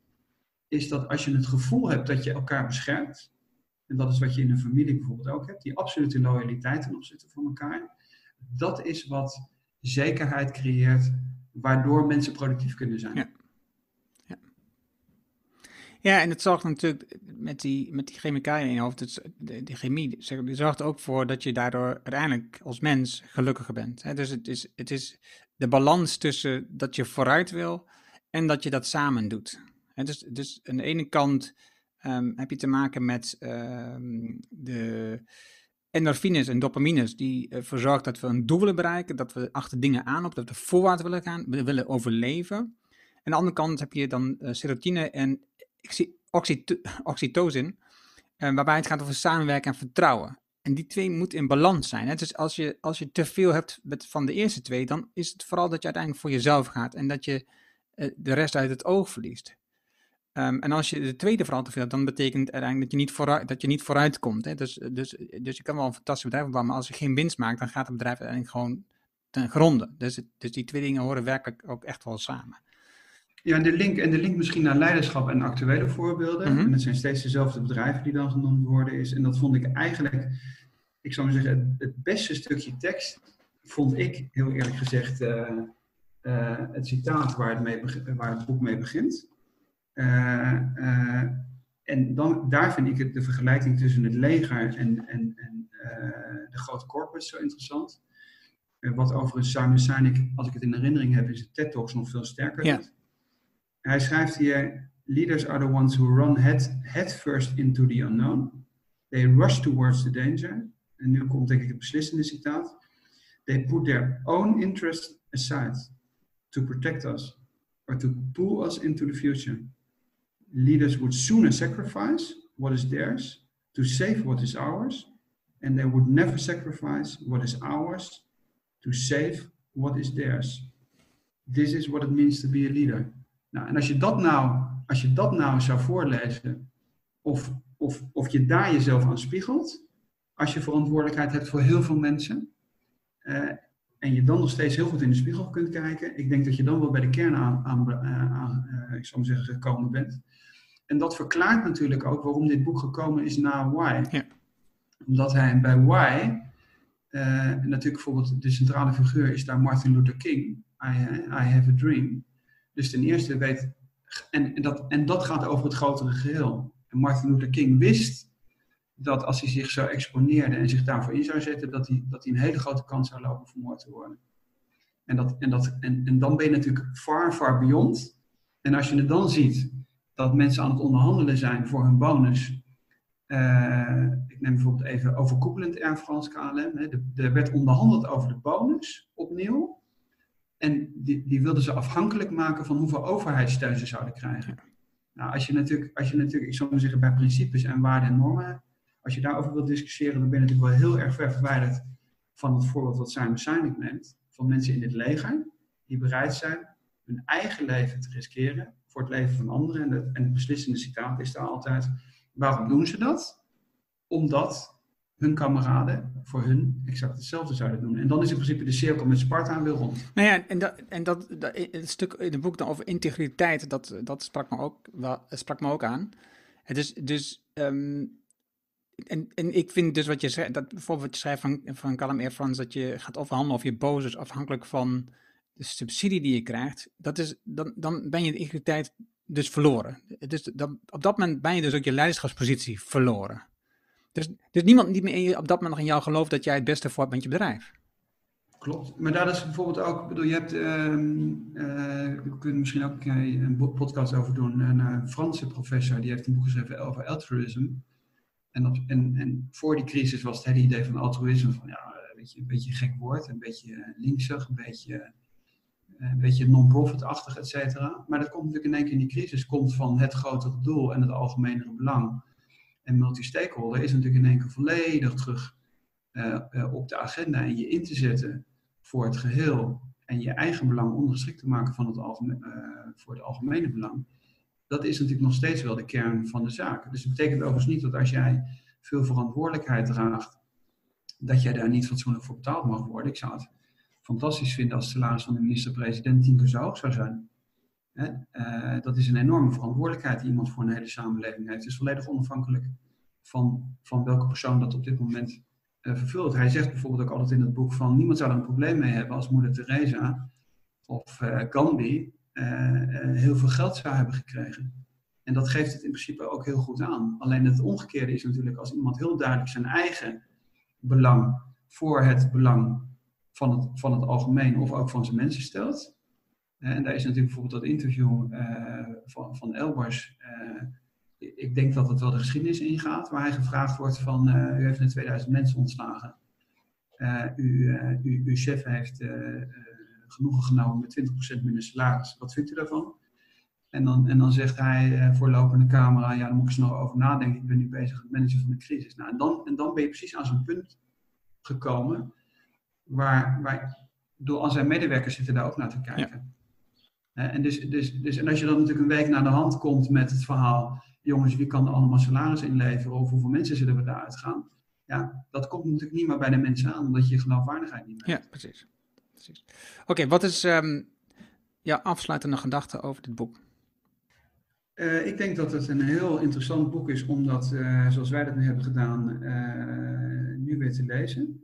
Is dat als je het gevoel hebt dat je elkaar beschermt. En dat is wat je in een familie bijvoorbeeld ook hebt. Die absolute loyaliteit ten opzichte van elkaar. Dat is wat zekerheid creëert. Waardoor mensen productief kunnen zijn. Ja. Ja, en het zorgt natuurlijk met die, met die chemicaliën in je hoofd, het, de, die chemie, die zorgt ook voor dat je daardoor uiteindelijk als mens gelukkiger bent. Hè? Dus het is, het is de balans tussen dat je vooruit wil en dat je dat samen doet. Hè? Dus, dus aan de ene kant um, heb je te maken met um, de endorfines en dopamines die ervoor zorgen dat we een doel willen bereiken, dat we achter dingen aan op, dat we voorwaarts willen gaan, we willen overleven. Aan de andere kant heb je dan uh, serotine en oxyto oxytocin, uh, waarbij het gaat over samenwerken en vertrouwen. En die twee moeten in balans zijn. Hè? Dus als je, als je te veel hebt met, van de eerste twee, dan is het vooral dat je uiteindelijk voor jezelf gaat en dat je uh, de rest uit het oog verliest. Um, en als je de tweede veel hebt, dan betekent uiteindelijk dat je niet vooruit, dat je niet vooruit komt. Hè? Dus, dus, dus je kan wel een fantastisch bedrijf opbouwen, maar als je geen winst maakt, dan gaat het bedrijf uiteindelijk gewoon ten gronde. Dus, dus die twee dingen horen werkelijk ook echt wel samen. Ja, en de link, en de link misschien naar leiderschap en actuele voorbeelden. Mhm. En het zijn steeds dezelfde bedrijven die dan genoemd worden. Is, en dat vond ik eigenlijk, ik zou maar zeggen, het, het beste stukje tekst vond ik, heel eerlijk gezegd, eh, eh, het citaat waar het, mee, waar het boek mee begint. Eh, eh, en dan, daar vind ik het, de vergelijking tussen het leger en, en, en eh, de grote corporates zo interessant. Wat overigens Simon Sinek, als ik het in herinnering heb, is de TED Talks nog veel sterker. Ja. Hij schrijft hier: Leaders are the ones who run head, head first into the unknown. They rush towards the danger. En nu komt denk ik het beslissende citaat. They put their own interest aside to protect us or to pull us into the future. Leaders would sooner sacrifice what is theirs to save what is ours, and they would never sacrifice what is ours to save what is theirs. This is what it means to be a leader. Nou, en als je dat nou, als je dat nou zou voorlezen, of, of, of je daar jezelf aan spiegelt, als je verantwoordelijkheid hebt voor heel veel mensen, eh, en je dan nog steeds heel goed in de spiegel kunt kijken, ik denk dat je dan wel bij de kern aan, aan, eh, eh, ik zou zeggen, gekomen bent. En dat verklaart natuurlijk ook waarom dit boek gekomen is na Why. Ja. Omdat hij bij Why, eh, natuurlijk bijvoorbeeld de centrale figuur is daar Martin Luther King, I, I have a dream. Dus ten eerste weet, en, en, dat, en dat gaat over het grotere geheel. En Martin Luther King wist dat als hij zich zo exponeerde en zich daarvoor in zou zetten, dat hij, dat hij een hele grote kans zou lopen vermoord te worden. En, dat, en, dat, en, en dan ben je natuurlijk far, far beyond. En als je het dan ziet dat mensen aan het onderhandelen zijn voor hun bonus. eh, ik neem bijvoorbeeld even overkoepelend Air France KLM. Hè. Er werd onderhandeld over de bonus opnieuw. En die, die wilden ze afhankelijk maken van hoeveel overheidssteun ze zouden krijgen. Nou, als je natuurlijk, als je natuurlijk ik zou maar zeggen, bij principes en waarden en normen, als je daarover wilt discussiëren, dan ben je natuurlijk wel heel erg ver verwijderd van het voorbeeld wat Simon Sinek neemt. Van mensen in het leger, die bereid zijn hun eigen leven te riskeren voor het leven van anderen. En, de, en het beslissende citaat is daar altijd, waarom doen ze dat? Omdat hun kameraden voor hun exact hetzelfde zouden doen. En dan is in principe de cirkel met Sparta weer rond. Nou ja, en dat, en dat, dat het stuk in het boek dan over integriteit, dat, dat sprak, me ook, wel, sprak me ook aan. Is dus, ehm, en, en ik vind dus wat je zegt, dat bijvoorbeeld wat je schrijft van, van Air France, dat je gaat overhandelen of je boos is afhankelijk van de subsidie die je krijgt, dat is, dan, dan ben je de integriteit dus verloren. Dus dan, op dat moment ben je dus ook je leiderschapspositie verloren. Dus, dus niemand die meer je- op dat moment nog in jou gelooft dat jij het beste voor hebt met je bedrijf. Klopt. Maar daar is bijvoorbeeld ook, bedoel, je hebt, ehm eh, we kunnen misschien ook een, keer een podcast over doen. Een eh, Franse professor, die heeft een boek geschreven over altruïsme. En, en, en voor die crisis was het hele idee van altruïsme van, ja, een beetje, een beetje een gek woord, een beetje eh, linksig, een beetje, eh, een beetje non-profit-achtig, et cetera. Maar dat komt natuurlijk in één keer in die crisis, komt van het grotere doel en het algemenere belang. En multi-stakeholder is natuurlijk in één keer volledig terug eh, eh, op de agenda en je in te zetten voor het geheel en je eigen belang ondergeschikt te maken van het eh, voor het algemene belang, dat is natuurlijk nog steeds wel de kern van de zaak. Dus het betekent overigens niet dat als jij veel verantwoordelijkheid draagt, dat jij daar niet fatsoenlijk voor betaald mag worden. Ik zou het fantastisch vinden als salaris van de minister-president tien keer zo hoog zou zijn. Hè? Eh, dat is een enorme verantwoordelijkheid die iemand voor een hele samenleving heeft. Het is volledig onafhankelijk van, van welke persoon dat op dit moment eh, vervult. Hij zegt bijvoorbeeld ook altijd in het boek van niemand zou er een probleem mee hebben als moeder Teresa of eh, Gandhi heel veel geld zou hebben gekregen. En dat geeft het in principe ook heel goed aan. Alleen het omgekeerde is natuurlijk als iemand heel duidelijk zijn eigen belang voor het belang van het, van het algemeen of ook van zijn mensen stelt. Eh, en daar is natuurlijk bijvoorbeeld dat interview eh, van, van Elbers. eh, ik denk dat het wel de geschiedenis ingaat, waar hij gevraagd wordt van, u heeft net 2000 mensen ontslagen. U, uw chef heeft genoegen genomen met 20% minder salaris. Wat vindt u daarvan? En dan, en dan zegt hij voor lopende camera, ja, daar moet ik eens nog over nadenken. Ik ben nu bezig met het managen van de crisis. Nou, en, dan, en dan ben je precies aan zo'n punt gekomen waar, waar door al zijn medewerkers zitten daar ook naar te kijken. Eh, en, dus, dus, dus, en als je dan natuurlijk een week naar de hand komt met het verhaal, jongens, wie kan er allemaal salaris inleveren of hoeveel mensen zullen we daaruit gaan? Ja, dat komt natuurlijk niet meer bij de mensen aan, omdat je geloofwaardigheid niet meer Ja, hebt. precies. precies. Oké, wat is. ehm, jouw afsluitende gedachten over dit boek? Uh, ik denk dat het een heel interessant boek is om dat, uh, zoals wij dat nu hebben gedaan, uh, nu weer te lezen.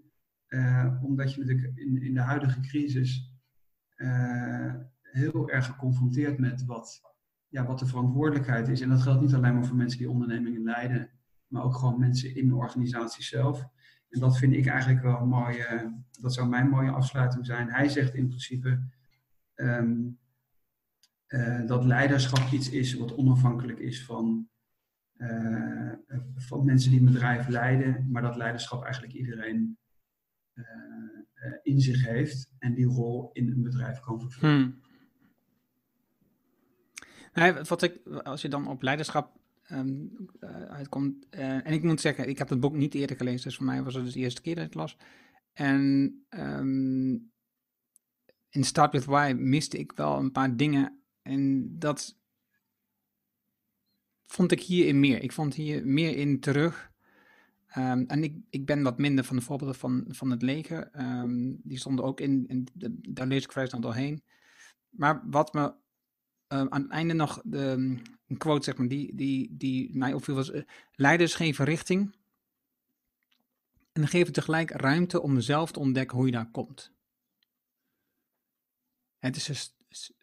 Omdat je natuurlijk in, in de huidige crisis heel erg geconfronteerd met wat, ja, wat de verantwoordelijkheid is. En dat geldt niet alleen maar voor mensen die ondernemingen leiden, maar ook gewoon mensen in de organisatie zelf. En dat vind ik eigenlijk wel een mooie, dat zou mijn mooie afsluiting zijn. Hij zegt in principe um, uh, dat leiderschap iets is wat onafhankelijk is van, van mensen die een bedrijf leiden, maar dat leiderschap eigenlijk iedereen in zich heeft en die rol in een bedrijf kan vervullen. Hmm. Nee, wat ik, als je dan op leiderschap um, uitkomt, en ik moet zeggen, ik heb het boek niet eerder gelezen, dus voor mij was het dus de eerste keer dat ik het las. En um, in Start With Why miste ik wel een paar dingen en dat vond ik hierin meer. Ik vond hier meer in terug. Um, en ik, ik ben wat minder van de voorbeelden van, van het leger. Um, die stonden ook in, in daar lees ik vrij snel doorheen. Maar wat me uh, aan het einde nog, de, een quote zeg maar, die, die, die mij opviel was, uh, leiders geven richting en geven tegelijk ruimte om zelf te ontdekken hoe je daar komt. Het is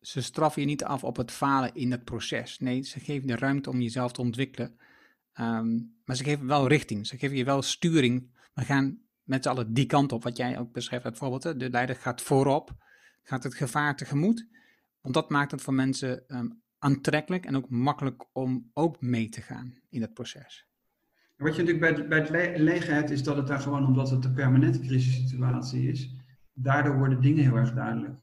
ze straffen je niet af op het falen in het proces. Nee, ze geven de ruimte om jezelf te ontwikkelen. Ehm, maar ze geven wel richting. Ze geven je wel sturing. We gaan met z'n allen die kant op, wat jij ook beschrijft, bijvoorbeeld. De leider gaat voorop, gaat het gevaar tegemoet. Want dat maakt het voor mensen um, aantrekkelijk en ook makkelijk om ook mee te gaan in het proces. Wat je natuurlijk bij, bij het leger hebt, is dat het daar gewoon, omdat het een permanente crisissituatie is, daardoor worden dingen heel erg duidelijk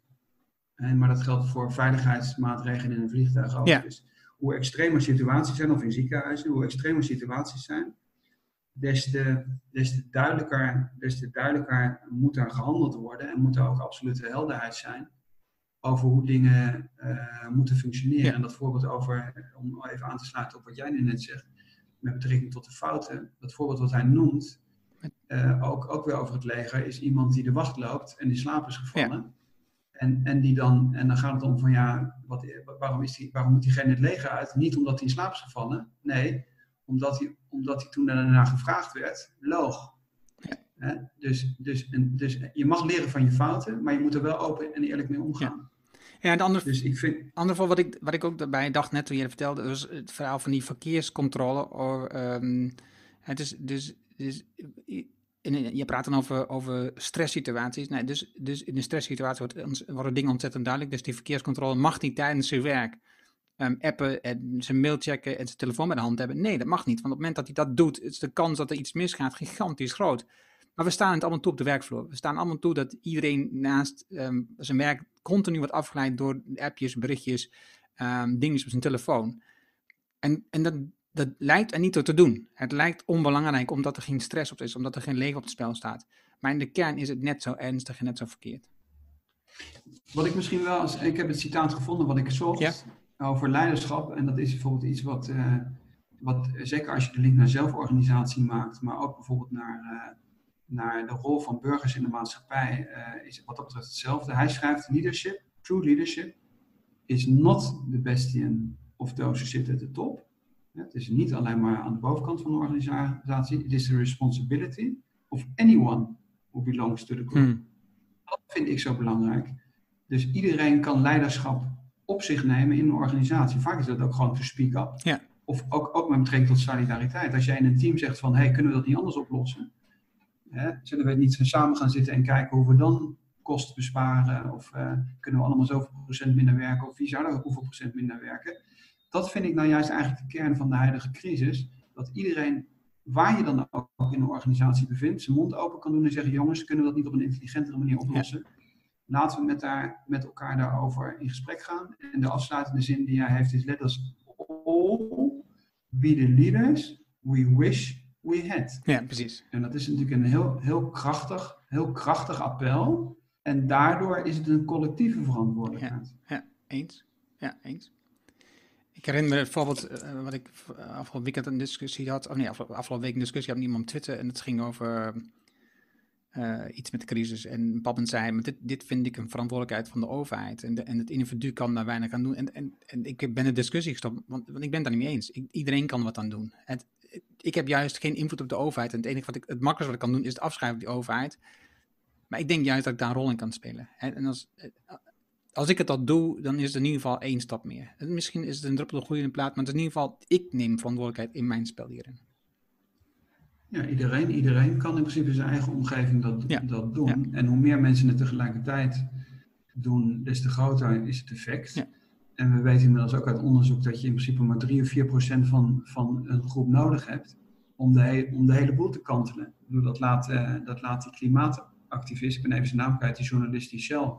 maar dat geldt voor veiligheidsmaatregelen in een vliegtuig ook. Dus hoe extremer situaties zijn, of in ziekenhuizen, hoe extremer situaties zijn, des te, des te, duidelijker, des te duidelijker moet er gehandeld worden en moet er ook absolute helderheid zijn over hoe dingen uh, moeten functioneren. En dat voorbeeld over, om even aan te sluiten op wat jij nu net zegt, met betrekking tot de fouten, dat voorbeeld wat hij noemt, uh, ook, ook weer over het leger, is iemand die de wacht loopt en die slaap is gevallen. En, en, die dan, en dan gaat het om van ja, wat, waarom, is die, waarom moet diegene het leger uit? Niet omdat hij in slaap is gevallen. Nee, omdat hij, omdat hij toen daarna gevraagd werd, loog. Ja. Dus, dus, en, dus je mag leren van je fouten, maar je moet er wel open en eerlijk mee omgaan. Ja, ja de andere, dus ik vind... wat ik, wat ik ook daarbij dacht, net toen je het vertelde, was het verhaal van die verkeerscontrole. Or, um, het is dus, dus en je praat dan over, over stresssituaties. Dus, dus in een stresssituatie wordt, worden dingen ontzettend duidelijk. Dus die verkeerscontrole mag niet tijdens zijn werk um, appen en zijn mail checken en zijn telefoon bij de hand hebben. Nee, dat mag niet. Want op het moment dat hij dat doet, is de kans dat er iets misgaat gigantisch groot. Maar we staan het allemaal toe op de werkvloer. We staan allemaal toe dat iedereen naast um, zijn werk continu wordt afgeleid door appjes, berichtjes, um, dingetjes op zijn telefoon. En, en dat, dat lijkt er niet toe te doen. Het lijkt onbelangrijk omdat er geen stress op is, omdat er geen leven op het spel staat. Maar in de kern is het net zo ernstig en net zo verkeerd. Wat ik misschien wel, als, ik heb het citaat gevonden wat ik zocht over leiderschap. En dat is bijvoorbeeld iets wat, uh, wat, zeker als je de link naar zelforganisatie maakt, maar ook bijvoorbeeld naar, uh, naar de rol van burgers in de maatschappij, uh, is wat dat betreft hetzelfde. Hij schrijft: Leadership, true leadership, is not the bastion of those who sit at the top het is niet alleen maar aan de bovenkant van de organisatie. Het is de responsibility of anyone who belongs to the group. Hmm. Dat vind ik zo belangrijk. Dus iedereen kan leiderschap op zich nemen in een organisatie. Vaak is dat ook gewoon to speak up. Ja. Of ook, ook met betrekking tot solidariteit. Als jij in een team zegt van, hey, kunnen we dat niet anders oplossen? Hè, zullen we niet samen gaan zitten en kijken hoe we dan kosten besparen? Of uh, kunnen we allemaal zoveel procent minder werken? Of wie zou er hoeveel procent minder werken? Dat vind ik nou juist eigenlijk de kern van de huidige crisis. Dat iedereen, waar je dan ook in de organisatie bevindt, zijn mond open kan doen en zeggen: jongens, kunnen we dat niet op een intelligentere manier oplossen? Laten we met, daar, met elkaar daarover in gesprek gaan. En de afsluitende zin die hij heeft is: Let us all be the leaders we wish we had. Ja, precies. En dat is natuurlijk een heel, heel, krachtig, heel krachtig appel. En daardoor is het een collectieve verantwoordelijkheid. Ja, ja eens. Ja, eens. Ik herinner me bijvoorbeeld uh, wat ik afgelopen weekend een discussie had, of nee, afgelopen, week een discussie had met iemand op Twitter en het ging over eh, iets met de crisis. En papa zei, maar dit, dit vind ik een verantwoordelijkheid van de overheid. En, en het individu kan daar weinig aan doen. En, en, en ik ben de discussie gestopt, want, want ik ben het daar niet mee eens. iedereen kan wat aan doen. Het, ik heb juist geen invloed op de overheid. En het enige wat ik, het makkelijkste wat ik kan doen, is het afschrijven op die overheid. Maar ik denk juist dat ik daar een rol in kan spelen. En, en als, als ik het al doe, dan is het in ieder geval één stap meer. En misschien is het een druppel de in plaat, maar het is in ieder geval, ik neem verantwoordelijkheid in mijn spel hierin. Ja, iedereen, iedereen kan in principe in zijn eigen omgeving dat, dat doen. En hoe meer mensen het tegelijkertijd doen, des te groter is het effect. Ja. En we weten inmiddels ook uit onderzoek dat je in principe maar 3 of 4 procent van, van een groep nodig hebt om de, om de hele boel te kantelen. dat, laat, uh, dat laat die klimaatactivist, ik ben even zijn naam kwijt, die journalist die Shell,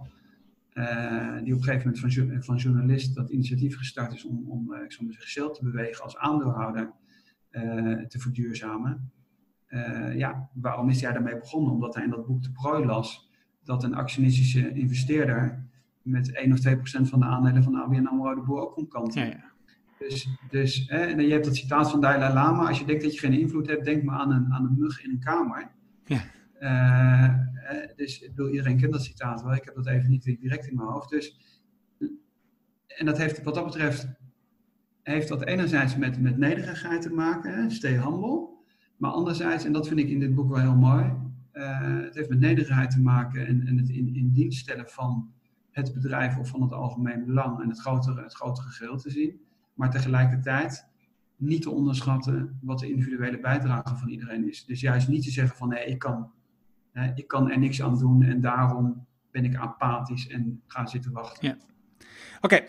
uh, die op een gegeven moment van, van journalist dat initiatief gestart is om, om uh, ik Shell te bewegen als aandeelhouder te verduurzamen. Ja, waarom is hij daarmee begonnen? Omdat hij in dat boek De Prooi las dat een actionistische investeerder met 1 of 2 procent van de aandelen van ABN AMRO de boer ook kon kanten. Ja, ja. Dus, dus hè, en je hebt dat citaat van Dalai Lama, als je denkt dat je geen invloed hebt, denk maar aan een, aan een mug in een kamer. Ja. Uh, dus ik iedereen kent dat citaat wel, ik heb dat even niet direct in mijn hoofd. Dus, en dat heeft wat dat betreft, heeft dat enerzijds met, met nederigheid te maken, hè. Maar anderzijds, en dat vind ik in dit boek wel heel mooi, uh, het heeft met nederigheid te maken en, en het in, in dienst stellen van het bedrijf of van het algemeen belang en het grotere, het grotere geheel te zien. Maar tegelijkertijd niet te onderschatten wat de individuele bijdrage van iedereen is. Dus juist niet te zeggen van nee, ik kan, ik kan er niks aan doen en daarom ben ik apathisch en ga zitten wachten. Ja. Oké,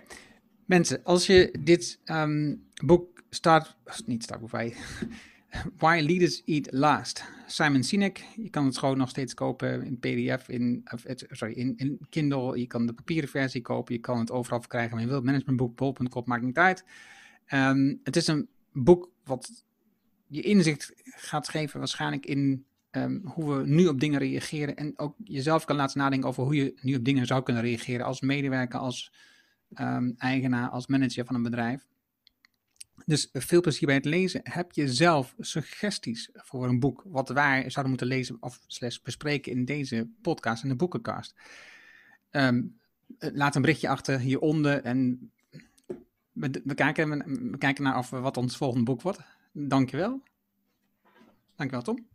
mensen, als je dit um, boek start, niet start, hoe wij Why Leaders Eat Last. Simon Sinek. Je kan het gewoon nog steeds kopen in PDF, in, sorry, in, in Kindle. Je kan de papieren versie kopen. Je kan het overal verkrijgen. Maar je wilt managementboek, maakt niet uit. Um, het is een boek wat je inzicht gaat geven waarschijnlijk in um, hoe we nu op dingen reageren. En ook jezelf kan laten nadenken over hoe je nu op dingen zou kunnen reageren als medewerker, als um, eigenaar, als manager van een bedrijf. Dus veel plezier bij het lezen. Heb je zelf suggesties voor een boek wat wij zouden moeten lezen of slechts bespreken in deze podcast, in de boekencast? Um, laat een berichtje achter hieronder en we, we, kijken, we, kijken naar of wat ons volgende boek wordt. Dankjewel. Dankjewel Tom.